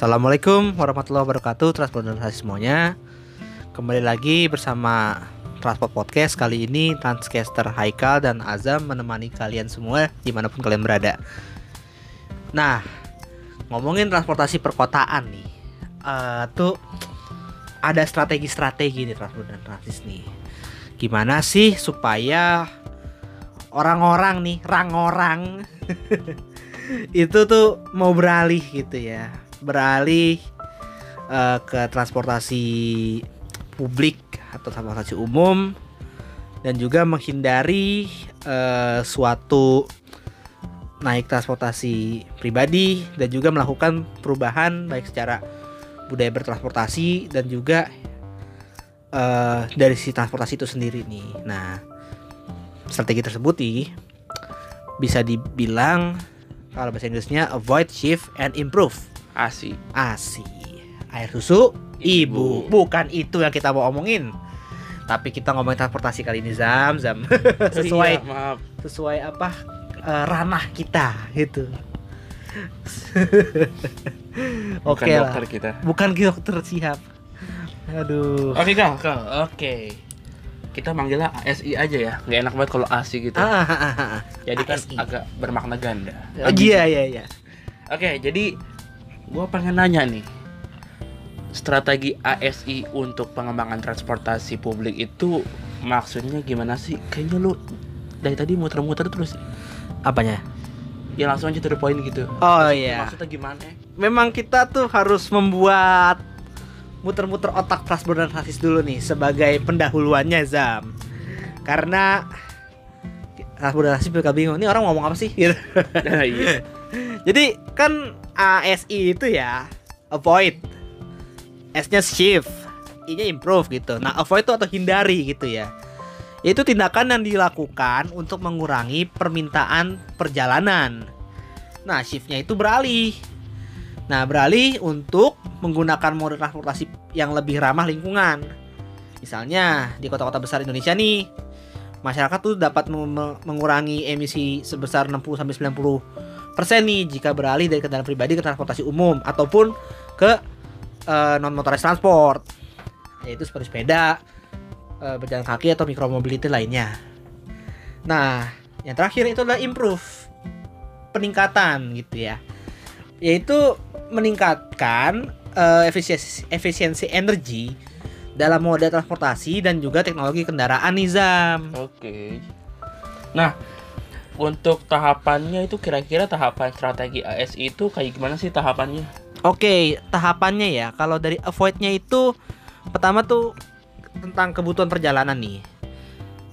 Assalamualaikum warahmatullahi wabarakatuh Transportasi semuanya. Kembali lagi bersama Transport Podcast Kali ini Transcaster Haikal dan Azam menemani kalian semua Di mana pun kalian berada. Nah Ngomongin transportasi perkotaan nih uh, Tuh Ada strategi-strategi nih transportasi transis nih. Gimana sih supaya Orang-orang nih Rang-orang Itu tuh mau beralih gitu ya beralih uh, ke transportasi publik atau transportasi umum dan juga menghindari uh, suatu naik transportasi pribadi dan juga melakukan perubahan baik secara budaya bertransportasi dan juga uh, dari si transportasi itu sendiri nih. Nah, strategi tersebut nih bisa dibilang kalau bahasa Inggrisnya avoid, shift, and improve. ASI. ASI. Air susu ibu. Bukan itu yang kita mau omongin. Tapi kita ngomongin transportasi kali ini Zam, Zam. sesuai Iya, maaf. sesuai apa eh, ranah kita gitu. Oke lah. dokter kita. Bukan dokter siap. Aduh. Oke, Kal, Kal. Oke. Kita manggilnya ASI aja ya. Nggak enak banget kalau ASI gitu. Ah, ah, ah, ah. Jadi kan ASI. agak bermakna ganda. Oh, iya iya iya. Oke, jadi gua pengen nanya nih. Strategi ASI untuk pengembangan transportasi publik itu maksudnya gimana sih? Kayaknya lu dari tadi muter-muter terus Apanya? ya langsung aja to the point gitu. Oh iya. Maksudnya gimana? memang kita tuh harus membuat muter-muter otak transportasi dulu nih sebagai pendahuluannya Zam. Karena transportasi bakal bingung, ini orang ngomong apa sih? Gitu. Iya. Jadi kan ASI itu ya avoid, S-nya shift, I-nya improve gitu. Nah avoid itu atau hindari gitu ya. Itu tindakan yang dilakukan untuk mengurangi permintaan perjalanan. Nah shiftnya itu beralih. Nah beralih untuk menggunakan mode transportasi yang lebih ramah lingkungan. Misalnya di kota-kota besar Indonesia nih, masyarakat tuh dapat mengurangi emisi sebesar 60 sampai 90 persen nih jika beralih dari kendaraan pribadi ke transportasi umum ataupun ke non motorized transport yaitu seperti sepeda, eh, berjalan kaki atau micromobility lainnya. Nah, yang terakhir itu adalah improve peningkatan gitu ya, yaitu meningkatkan eh, efisiensi efisiensi energi dalam moda transportasi dan juga teknologi kendaraan nizam. Oke. Nah, untuk tahapannya itu kira-kira tahapan strategi ASI itu kayak gimana sih tahapannya? Oke, tahapannya ya. Kalau dari avoidnya itu pertama tuh tentang kebutuhan perjalanan nih,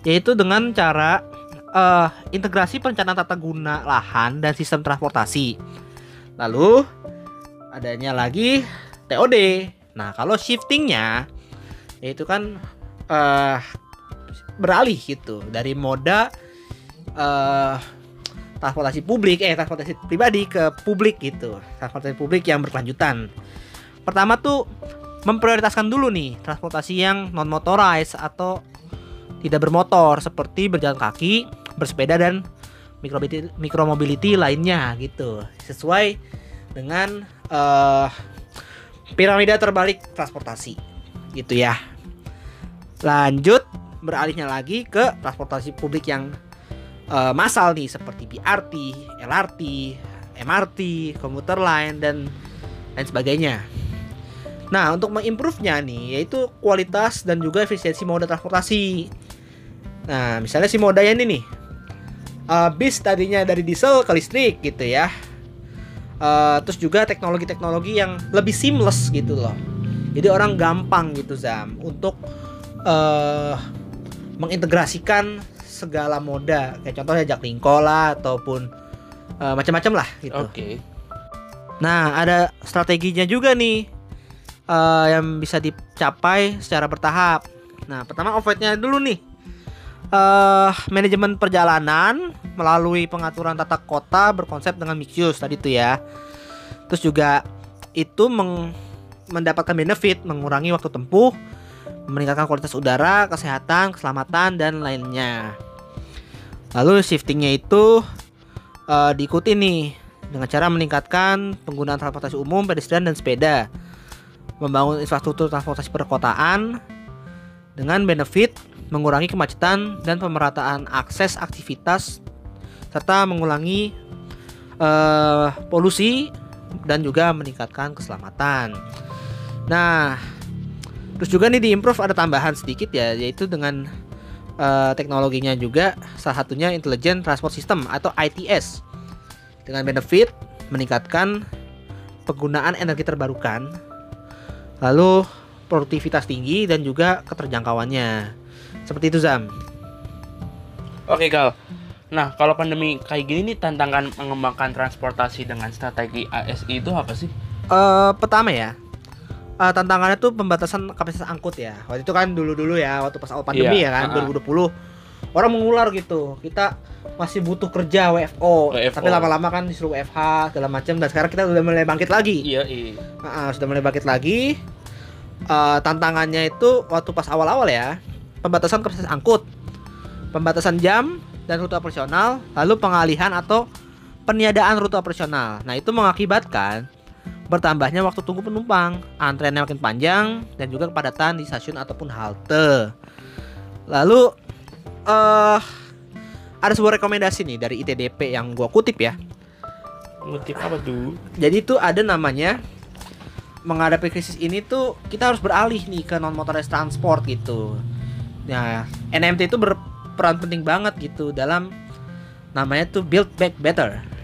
yaitu dengan cara eh, integrasi perencanaan tata guna lahan dan sistem transportasi. Lalu adanya lagi TOD. Nah, kalau shiftingnya yaitu kan eh beralih gitu dari moda eh transportasi publik eh transportasi pribadi ke publik gitu. Transportasi publik yang berkelanjutan. Pertama tuh memprioritaskan dulu nih transportasi yang non motorized atau tidak bermotor seperti berjalan kaki bersepeda dan micromobility, micromobility lainnya gitu. Sesuai dengan eh piramida terbalik transportasi gitu ya. Lanjut beralihnya lagi ke transportasi publik yang eh, massal nih seperti BRT, LRT, MRT, komuter lain dan lain sebagainya. Nah, untuk mengimprove-nya nih yaitu kualitas dan juga efisiensi moda transportasi. Nah, misalnya si modanya ini nih. eh, bis tadinya dari diesel ke listrik gitu ya. Eh, terus juga teknologi-teknologi yang lebih seamless gitu loh. Jadi orang gampang gitu Zam untuk eh mengintegrasikan segala moda kayak contohnya Jaklingko lah ataupun eh, macam-macam lah gitu. Oke. Nah, ada strateginya juga nih eh, yang bisa dicapai secara bertahap. Nah, pertama avoidnya dulu nih. eh manajemen perjalanan melalui pengaturan tata kota berkonsep dengan mixed use tadi tuh ya. Terus juga itu meng- mendapatkan benefit mengurangi waktu tempuh, meningkatkan kualitas udara, kesehatan, keselamatan dan lainnya. Lalu shiftingnya itu eh, diikuti nih dengan cara meningkatkan penggunaan transportasi umum, pedestrian dan sepeda. Membangun infrastruktur transportasi perkotaan dengan benefit mengurangi kemacetan dan pemerataan akses aktivitas serta mengulangi uh, polusi dan juga meningkatkan keselamatan. Nah, terus juga nih di improve ada tambahan sedikit ya, yaitu dengan uh, teknologinya juga salah satunya Intelligent Transport System atau ITS dengan benefit meningkatkan penggunaan energi terbarukan, lalu produktivitas tinggi dan juga keterjangkauannya. Seperti itu Zam. Oke Kal. Nah kalau pandemi kayak gini nih tantangan mengembangkan transportasi dengan strategi ASI itu apa sih? Uh, pertama ya, uh, tantangannya tuh pembatasan kapasitas angkut ya. Waktu itu kan dulu-dulu ya, waktu pas awal pandemi iya, ya kan, uh -huh. 2020 orang mengular gitu. Kita masih butuh kerja WFO, WFO. tapi lama-lama kan disuruh WFH segala macam dan sekarang kita udah mulai bangkit lagi. Iya, iya. Uh, uh, sudah mulai bangkit lagi. Uh, tantangannya itu waktu pas awal-awal ya, pembatasan kapasitas angkut, pembatasan jam dan rute operasional, lalu pengalihan atau peniadaan rute operasional. Nah, itu mengakibatkan bertambahnya waktu tunggu penumpang, antreannya makin panjang dan juga kepadatan di stasiun ataupun halte. Lalu uh, ada sebuah rekomendasi nih dari ITDP yang gua kutip ya. Kutip apa tuh? Jadi itu ada namanya menghadapi krisis ini tuh kita harus beralih nih ke non motorized transport gitu. Nah, NMT itu berperan penting banget gitu dalam namanya tuh build back better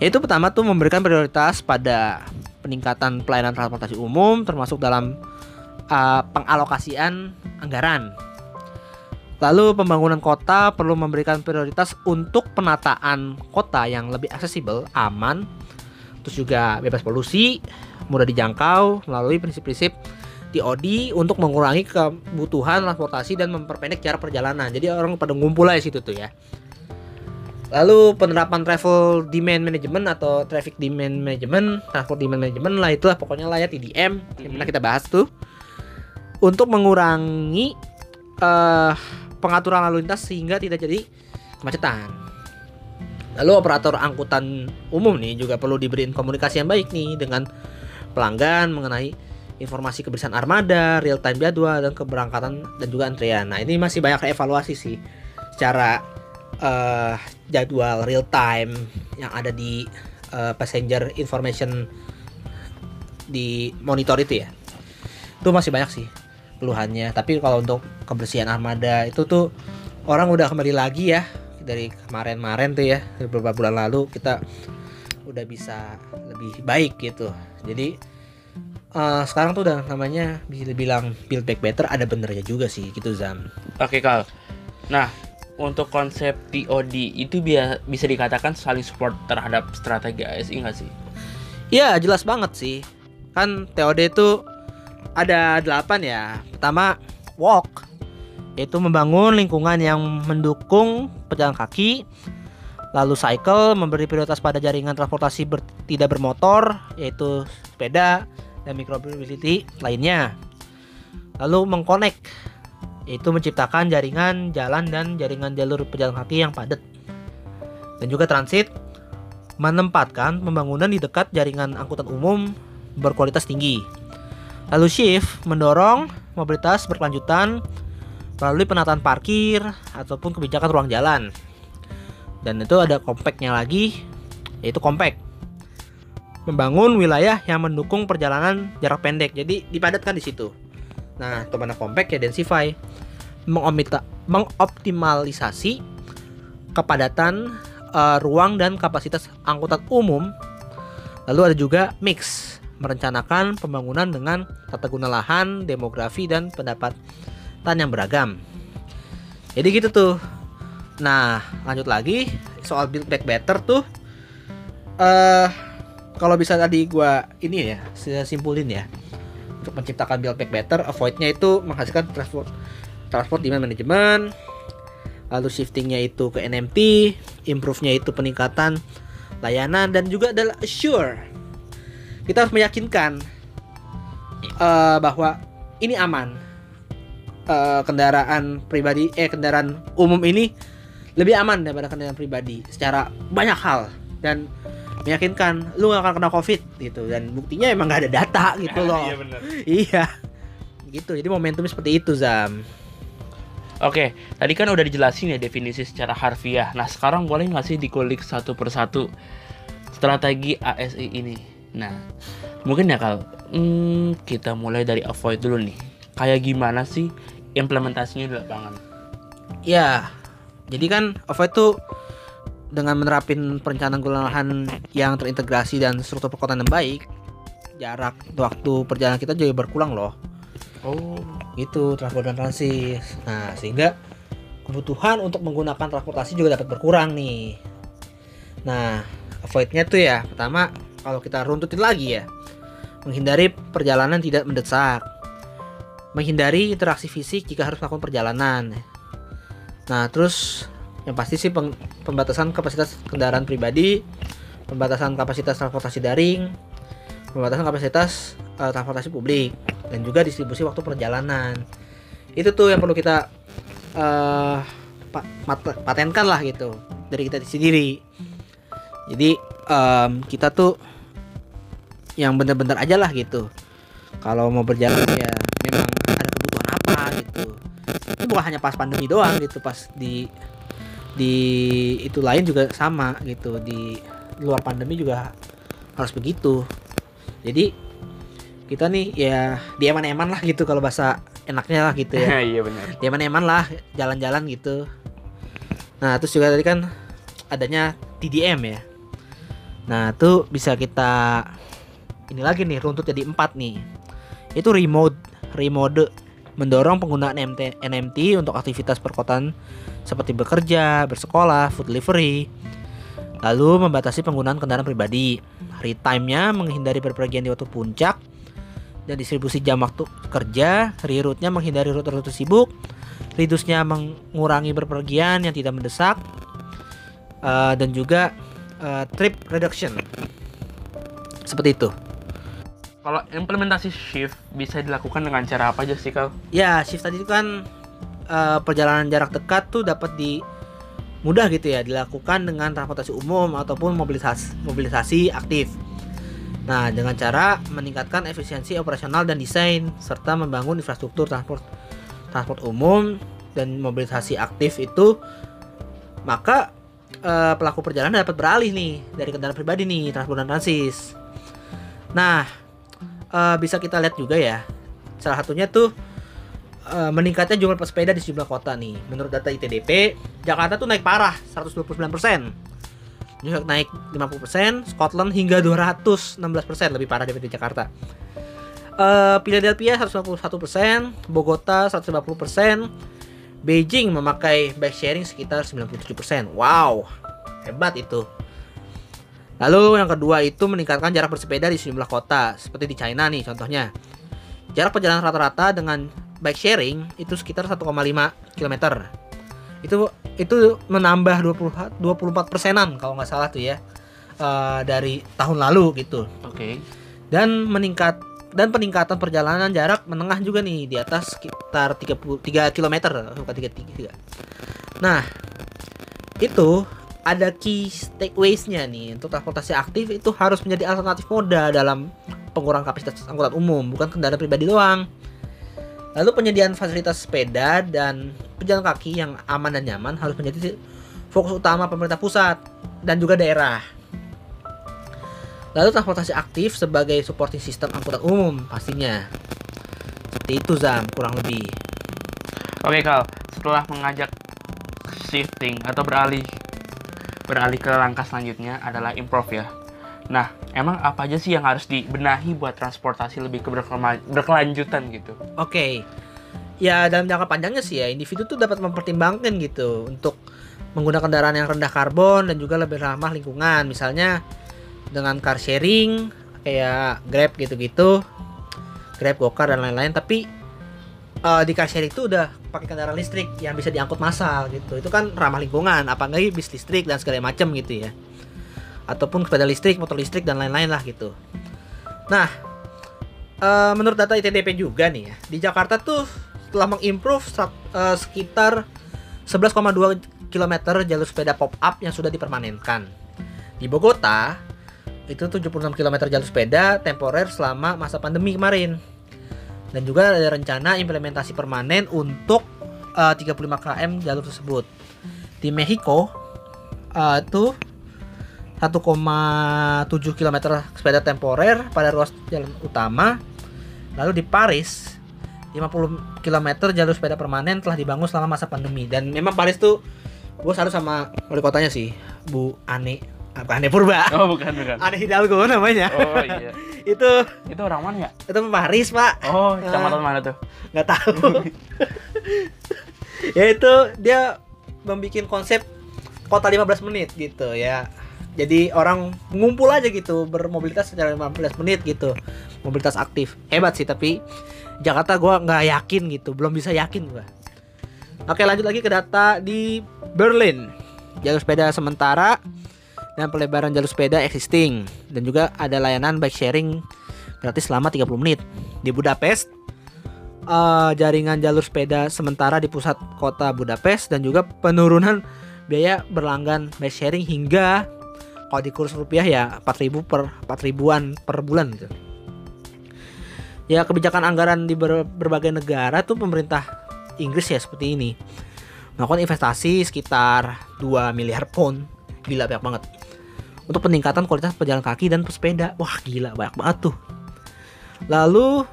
yaitu pertama tuh memberikan prioritas pada peningkatan pelayanan transportasi umum termasuk dalam uh, pengalokasian anggaran. Lalu pembangunan kota perlu memberikan prioritas untuk penataan kota yang lebih aksesibel, aman, terus juga bebas polusi, mudah dijangkau melalui prinsip-prinsip TOD untuk mengurangi kebutuhan transportasi dan memperpendek jarak perjalanan. Jadi orang pada ngumpul aja situ tuh ya. Lalu penerapan travel demand management atau traffic demand management, transport demand management lah itulah pokoknya lah ya TDM yang pernah kita bahas tuh untuk mengurangi uh, pengaturan lalu lintas sehingga tidak jadi kemacetan. Lalu operator angkutan umum nih juga perlu diberi komunikasi yang baik nih dengan pelanggan mengenai informasi kebersihan armada, real time jadwal dan keberangkatan dan juga antrian. Nah, ini masih banyak evaluasi sih secara uh, jadwal real time yang ada di uh, passenger information di monitor itu ya. Itu masih banyak sih keluhannya. Tapi kalau untuk kebersihan armada itu tuh orang udah kembali lagi ya. Dari kemarin-kemarin tuh ya beberapa bulan lalu kita udah bisa lebih baik gitu. Jadi uh, sekarang tuh udah namanya bisa dibilang build back better ada benernya juga sih gitu Zam oke Kal. Nah untuk konsep TOD itu bisa dikatakan saling support terhadap strategi ASI nggak sih? Iya jelas banget sih. Kan TOD itu ada delapan ya. Pertama walk, yaitu membangun lingkungan yang mendukung pejalan kaki. Lalu cycle memberi prioritas pada jaringan transportasi ber, tidak bermotor, yaitu sepeda dan micromobility lainnya. Lalu mengkonek yaitu menciptakan jaringan jalan dan jaringan jalur pejalan kaki yang padat. Dan juga transit menempatkan pembangunan di dekat jaringan angkutan umum berkualitas tinggi. Lalu shift mendorong mobilitas berkelanjutan melalui penataan parkir ataupun kebijakan ruang jalan. Dan itu ada kompaknya lagi, yaitu kompak. Membangun wilayah yang mendukung perjalanan jarak pendek. Jadi dipadatkan di situ. Nah, mana compact ya densify. Mengoptimalisasi kepadatan uh, ruang dan kapasitas angkutan umum. Lalu ada juga mix, merencanakan pembangunan dengan tata guna lahan, demografi dan pendapatan yang beragam. Jadi gitu tuh. Nah, lanjut lagi soal build back better tuh. Uh, kalau bisa tadi gua ini ya, simpulin ya untuk menciptakan build back better avoidnya itu menghasilkan transport transport demand management lalu shiftingnya itu ke NMT improve-nya itu peningkatan layanan dan juga adalah assure. Kita harus meyakinkan uh, bahwa ini aman. Uh, kendaraan pribadi eh kendaraan umum ini lebih aman daripada kendaraan pribadi secara banyak hal. Dan meyakinkan lu gak akan kena covid gitu dan buktinya emang gak ada data gitu loh Iya benar. iya gitu jadi momentumnya seperti itu zam Oke, tadi kan udah dijelasin ya definisi secara harfiah. Nah, sekarang boleh nggak sih dikulik satu persatu strategi ASI ini? Nah, mungkin ya Kal, hmm, kita mulai dari avoid dulu nih. Kayak gimana sih implementasinya di lapangan? ya jadi kan avoid tuh dengan menerapin perencanaan lahan yang terintegrasi dan struktur perkotaan yang baik jarak waktu perjalanan kita juga berkurang loh. Oh, transport dan transit. Nah sehingga kebutuhan untuk menggunakan transportasi juga dapat berkurang nih. Nah avoidnya tuh ya pertama kalau kita runtutin lagi ya menghindari perjalanan tidak mendesak. Menghindari interaksi fisik jika harus melakukan perjalanan. Nah terus yang pasti sih peng- pembatasan kapasitas kendaraan pribadi pembatasan kapasitas transportasi daring pembatasan kapasitas eh, transportasi publik dan juga distribusi waktu perjalanan. Itu tuh yang perlu kita mat- patenkan lah gitu dari kita sendiri. Jadi em, kita tuh yang bener-bener aja lah gitu. Kalau mau berjalan ya memang ada kebutuhan apa gitu. Itu bukan hanya pas pandemi doang gitu pas di di itu lain juga sama gitu. Di luar pandemi juga harus begitu. Jadi kita nih ya di eman-eman lah gitu kalau bahasa enaknya lah gitu ya. Iya benar. di eman-eman lah jalan-jalan gitu. Nah terus juga tadi kan adanya TDM ya. Nah itu bisa kita ini lagi nih runtut jadi empat nih. Itu remote remode mendorong penggunaan MT, NMT untuk aktivitas perkotaan seperti bekerja, bersekolah, food delivery, lalu membatasi penggunaan kendaraan pribadi. Retime-nya menghindari berpergian di waktu puncak dan distribusi jam waktu kerja, reroute-nya menghindari rute-rute sibuk, reduce-nya mengurangi berpergian yang tidak mendesak, eh, dan juga eh, trip reduction. Seperti itu. Kalau implementasi shift bisa dilakukan dengan cara apa aja sih Kal? Ya, shift tadi itu kan eh, perjalanan jarak dekat tuh dapat di mudah gitu ya dilakukan dengan transportasi umum ataupun mobilisasi mobilisasi aktif. Nah, dengan cara meningkatkan efisiensi operasional dan desain serta membangun infrastruktur transport transport umum dan mobilisasi aktif itu maka eh, pelaku perjalanan dapat beralih nih dari kendaraan pribadi nih transport dan transis. Nah, eh, bisa kita lihat juga ya. Salah satunya tuh eh, meningkatnya jumlah pesepeda di sejumlah kota nih. Menurut data ITDP, Jakarta tuh naik parah 129%. New York naik 50%, Scotland hingga 216% lebih parah daripada Jakarta. Eh Philadelphia 151%, Bogota 150%, Beijing memakai bike sharing sekitar 97%. Wow, hebat itu. Lalu yang kedua itu meningkatkan jarak bersepeda di sejumlah kota, seperti di China nih contohnya. Jarak perjalanan rata-rata dengan bike sharing itu sekitar 1,5 km. Itu itu menambah 20 24 persenan kalau nggak salah tuh ya eh, dari tahun lalu gitu. Oke. Dan meningkat dan peningkatan perjalanan jarak menengah juga nih di atas sekitar 33 km bukan 33. Nah, itu ada key takeaways-nya nih untuk transportasi aktif itu harus menjadi alternatif moda dalam pengurangan kapasitas angkutan umum, bukan kendaraan pribadi doang. Lalu penyediaan fasilitas sepeda dan pejalan kaki yang aman dan nyaman harus menjadi fokus utama pemerintah pusat dan juga daerah. Lalu transportasi aktif sebagai supporting sistem angkutan umum pastinya. Seperti itu Zam, kurang lebih. Oke Kal, setelah mengajak shifting atau beralih beralih ke langkah selanjutnya adalah improve ya. Nah, emang apa aja sih yang harus dibenahi buat transportasi lebih ke berkelanjutan gitu? Oke. Ya dalam jangka panjangnya sih ya individu tuh dapat mempertimbangkan gitu untuk menggunakan kendaraan yang rendah karbon dan juga lebih ramah lingkungan. Misalnya dengan car sharing kayak Grab gitu-gitu, Grab, Gokar dan lain-lain. Tapi eh, di sharing itu udah pakai kendaraan listrik yang bisa diangkut massal gitu. Itu kan ramah lingkungan, apalagi bis listrik dan segala macam gitu ya. Ataupun sepeda listrik, motor listrik dan lain-lain lah gitu. Nah, eh, menurut data ITDP juga nih ya, di Jakarta tuh telah mengimprove eh, sekitar 11,2 km jalur sepeda pop up yang sudah dipermanenkan. Di Bogota, itu 76 km jalur sepeda temporer selama masa pandemi kemarin. Dan juga ada rencana implementasi permanen untuk eh, 35 km jalur tersebut. Di Mexico itu 1,7 km sepeda temporer pada ruas jalan utama. Lalu di Paris 50 km jalur sepeda permanen telah dibangun selama masa pandemi dan memang Paris tuh gue salut sama wali kotanya sih Bu Ane apa Ane Purba? Oh, bukan, bukan. Ane Hidalgo namanya. Oh, iya. itu Itu orang mana ya? itu Paris pak. Oh, kecamatan mana tuh? nggak tahu. Ya itu dia membuat konsep kota 15 menit gitu ya. Jadi orang ngumpul aja gitu bermobilitas secara 15 menit gitu. Mobilitas aktif. Hebat sih tapi Jakarta gua nggak yakin gitu. Belum bisa yakin gua. Oke lanjut lagi ke data di Berlin. Jalur sepeda sementara dan pelebaran jalur sepeda existing dan juga ada layanan bike sharing gratis selama 30 menit di Budapest eh, jaringan jalur sepeda sementara di pusat kota Budapest dan juga penurunan biaya berlanggan bike sharing hingga kalau di kurs rupiah ya 4000 per 4000-an per bulan gitu. Ya kebijakan anggaran di ber- berbagai negara tuh pemerintah Inggris ya seperti ini. Melakukan investasi sekitar 2 miliar pound. Gila banyak banget. Untuk peningkatan kualitas pejalan kaki dan pesepeda. Wah, gila banyak banget tuh. Lalu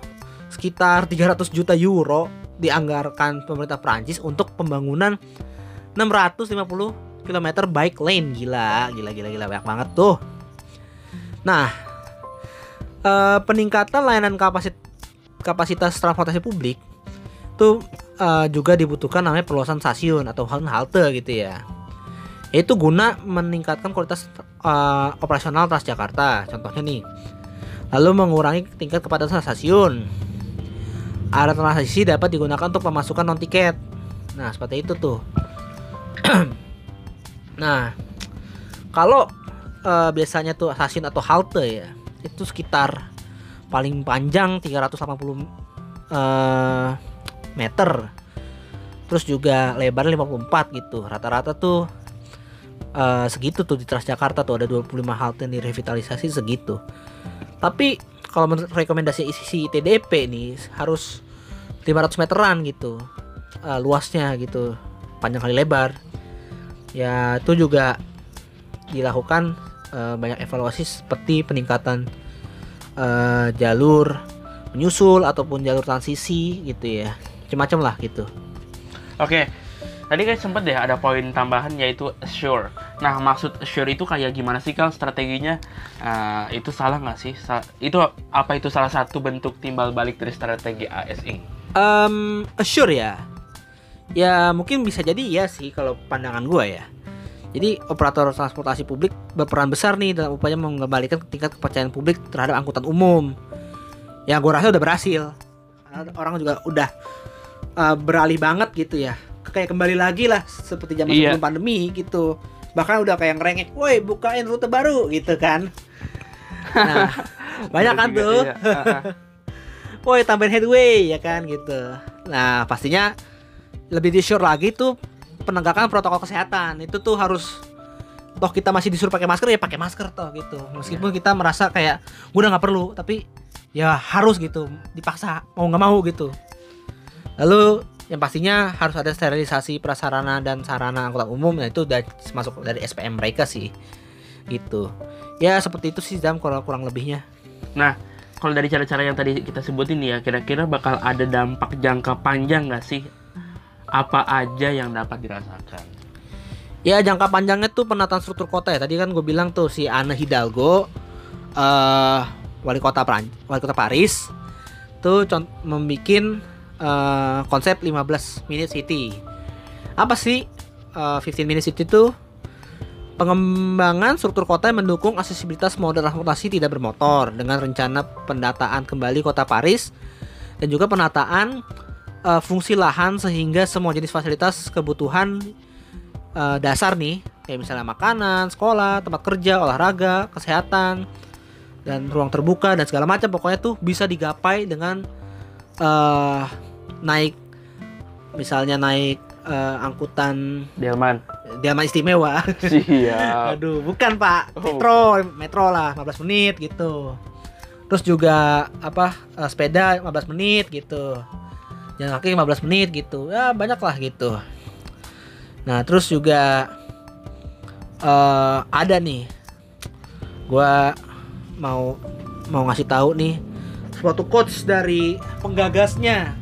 sekitar 300 juta euro dianggarkan pemerintah Prancis untuk pembangunan 650 km bike lane gila gila gila gila banyak banget tuh nah eh, peningkatan layanan kapasitas kapasitas transportasi publik tuh eh, juga dibutuhkan namanya perluasan stasiun atau halte gitu ya itu guna meningkatkan kualitas eh, operasional Transjakarta contohnya nih lalu mengurangi tingkat kepadatan stasiun area transisi dapat digunakan untuk pemasukan non tiket nah seperti itu tuh Nah, kalau eh, biasanya tuh stasiun atau halte ya, itu sekitar paling panjang 380 eh, meter. Terus juga lebarnya 54 gitu. Rata-rata tuh eh, segitu tuh di Transjakarta tuh ada 25 halte yang direvitalisasi segitu. Tapi kalau menurut rekomendasi isi TDP nih harus 500 meteran gitu. eh, luasnya gitu. Panjang kali lebar ya itu juga dilakukan eh, banyak evaluasi seperti peningkatan eh, jalur menyusul ataupun jalur transisi gitu ya macam-macam lah gitu Oke. Tadi kan sempet deh ada poin tambahan yaitu assure. Nah, maksud assure itu kayak gimana sih Kang strateginya? Eh, itu salah nggak sih? Sa- itu apa itu salah satu bentuk timbal balik dari strategi ASI? Em, assure ya ya mungkin bisa jadi ya sih kalau pandangan gua ya jadi operator transportasi publik berperan besar nih dalam upaya mengembalikan tingkat kepercayaan publik terhadap angkutan umum ya gua rasa udah berhasil Karena orang juga udah eh, beralih banget gitu ya kayak kembali lagi lah seperti zaman Iya. sebelum pandemi gitu bahkan udah kayak ngerengek woi bukain rute baru gitu kan. Nah banyak kan tuh. iya. Woi tambahin headway ya kan gitu. Nah pastinya lebih di sure lagi tuh penegakan protokol kesehatan. Itu tuh harus toh kita masih disuruh pakai masker ya pakai masker toh gitu. Meskipun kita merasa kayak gue udah nggak perlu tapi ya harus gitu dipaksa mau nggak mau gitu. Lalu yang pastinya harus ada sterilisasi prasarana dan sarana angkutan umum nah itu udah masuk dari SPM mereka sih gitu ya seperti itu sih Zam kurang kurang lebihnya Kalau dari cara-cara yang tadi kita sebutin ya, kira-kira bakal ada dampak jangka panjang nggak sih? Apa aja yang dapat dirasakan? Ya jangka panjangnya tuh penataan struktur kota ya. Tadi kan gue bilang tuh si Anne Hidalgo eh wali kota Peran wali kota Paris tuh con- eh, konsep 15 minute city. Apa sih eh, 15 minute city tuh? Pengembangan struktur kota yang mendukung aksesibilitas moda transportasi tidak bermotor dengan rencana pendataan kembali kota Paris dan juga penataan eh, fungsi lahan sehingga semua jenis fasilitas kebutuhan eh, dasar nih kayak misalnya makanan, sekolah, tempat kerja, olahraga, kesehatan dan ruang terbuka dan segala macam pokoknya tuh bisa digapai dengan eh naik misalnya naik eh, angkutan Delman. Delman istimewa. Siap. Aduh, bukan Pak. Oh. Metro, metro lah 15 menit gitu. Terus juga apa eh, sepeda 15 menit gitu. Jalan kaki 15 menit gitu. Ya banyak lah gitu. Nah, terus juga eh ada nih. Gua mau mau ngasih tahu nih suatu quotes dari penggagasnya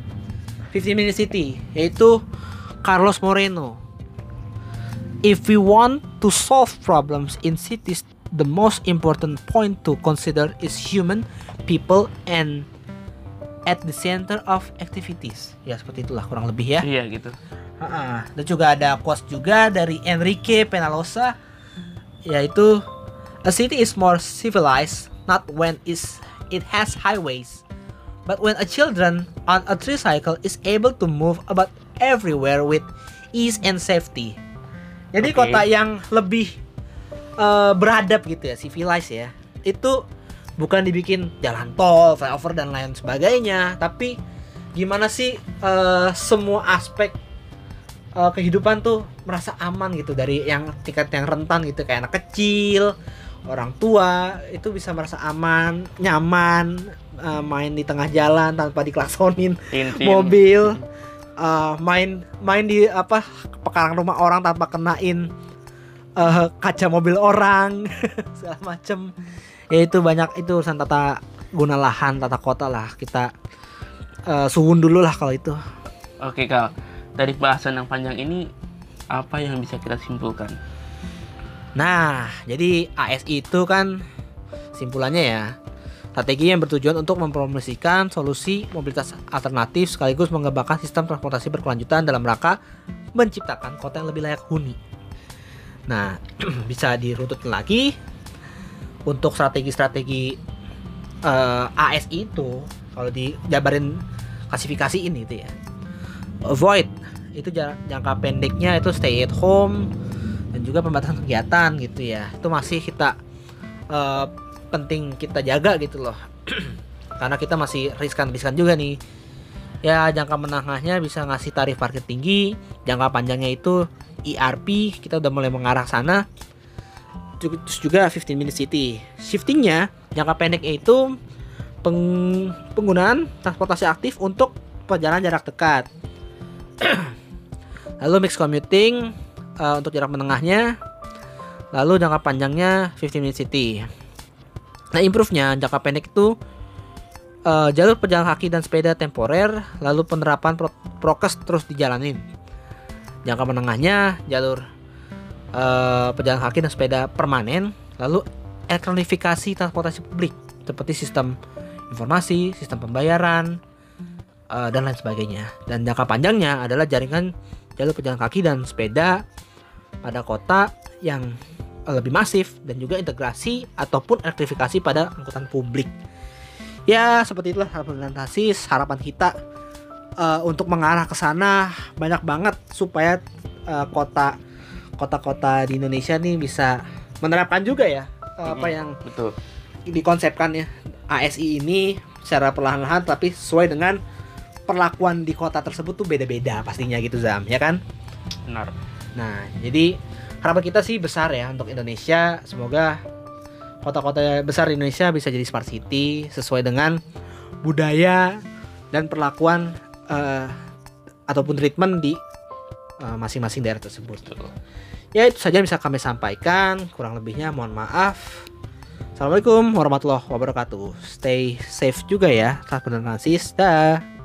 15 Minute City yaitu Carlos Moreno. If we want to solve problems in cities, the most important point to consider is human, people, and at the center of activities. Ya seperti itulah kurang lebih ya. Iya gitu. Ha-ha. Dan juga ada quotes juga dari Enrique Penalosa yaitu a city is more civilized not when is it has highways but when a children on a tricycle is able to move about everywhere with ease and safety. Jadi Oke. kota yang lebih eh, beradab gitu ya, civilized ya. Itu bukan dibikin jalan tol, flyover dan lain sebagainya, tapi gimana sih eh, semua aspek eh, kehidupan tuh merasa aman gitu dari yang tingkat yang rentan gitu kayak anak kecil, orang tua itu bisa merasa aman, nyaman, eh, main di tengah jalan tanpa diklaksonin mobil, eh, main main di apa pekarangan rumah orang tanpa kenain eh, kaca mobil orang segala macem. Ya itu banyak itu urusan tata guna lahan, tata kota lah kita eh, suhun dulu lah kalau itu. Oke kak, dari bahasan yang panjang ini apa yang bisa kita simpulkan? Nah, jadi ASI itu kan simpulannya ya strategi yang bertujuan untuk mempromosikan solusi mobilitas alternatif sekaligus mengembangkan sistem transportasi berkelanjutan dalam rangka menciptakan kota yang lebih layak huni. Nah, bisa dirututin lagi untuk strategi-strategi eh, ASI itu kalau dijabarin klasifikasi ini itu ya. Avoid itu ja- jangka pendeknya itu stay at home dan juga pembatasan kegiatan gitu ya. Itu masih kita eh, penting kita jaga gitu loh. Karena kita masih riskan-riskan juga nih. Ya jangka menengahnya bisa ngasih tarif parkir tinggi, jangka panjangnya itu ERP kita udah mulai mengarah sana. Terus juga 15 minute city. Shiftingnya jangka pendeknya itu peng- penggunaan transportasi aktif untuk perjalanan jarak dekat. Lalu mix commuting eh, untuk jarak menengahnya. Lalu jangka panjangnya 15 minute city. Nah, improve-nya jangka pendek itu eh, jalur pejalan kaki dan sepeda temporer, lalu penerapan pro- prokes terus dijalanin. Jangka menengahnya jalur eh, pejalan kaki dan sepeda permanen, lalu elektronifikasi transportasi publik seperti sistem informasi, sistem pembayaran, eh, dan lain sebagainya. Dan jangka panjangnya adalah jaringan jalur pejalan kaki dan sepeda pada kota yang eh, lebih masif dan juga integrasi ataupun elektrifikasi pada angkutan publik. Ya, seperti itulah harapan Tasis, harapan kita eh, untuk mengarah ke sana banyak banget supaya eh, kota kota-kota di Indonesia nih bisa menerapkan juga ya eh, apa yang Betul. dikonsepkan ya ASI ini secara perlahan-lahan tapi sesuai dengan perlakuan di kota tersebut tuh beda-beda pastinya gitu Zam ya kan Benar. Nah jadi harapan kita sih besar ya untuk Indonesia. Semoga kota-kota besar di Indonesia bisa jadi smart city sesuai dengan budaya dan perlakuan eh, ataupun treatment di eh, masing-masing daerah tersebut. Betul. ya itu saja yang bisa kami sampaikan. Kurang lebihnya mohon maaf. Assalamualaikum warahmatullahi wabarakatuh. Stay safe juga ya. Saat bertransis dah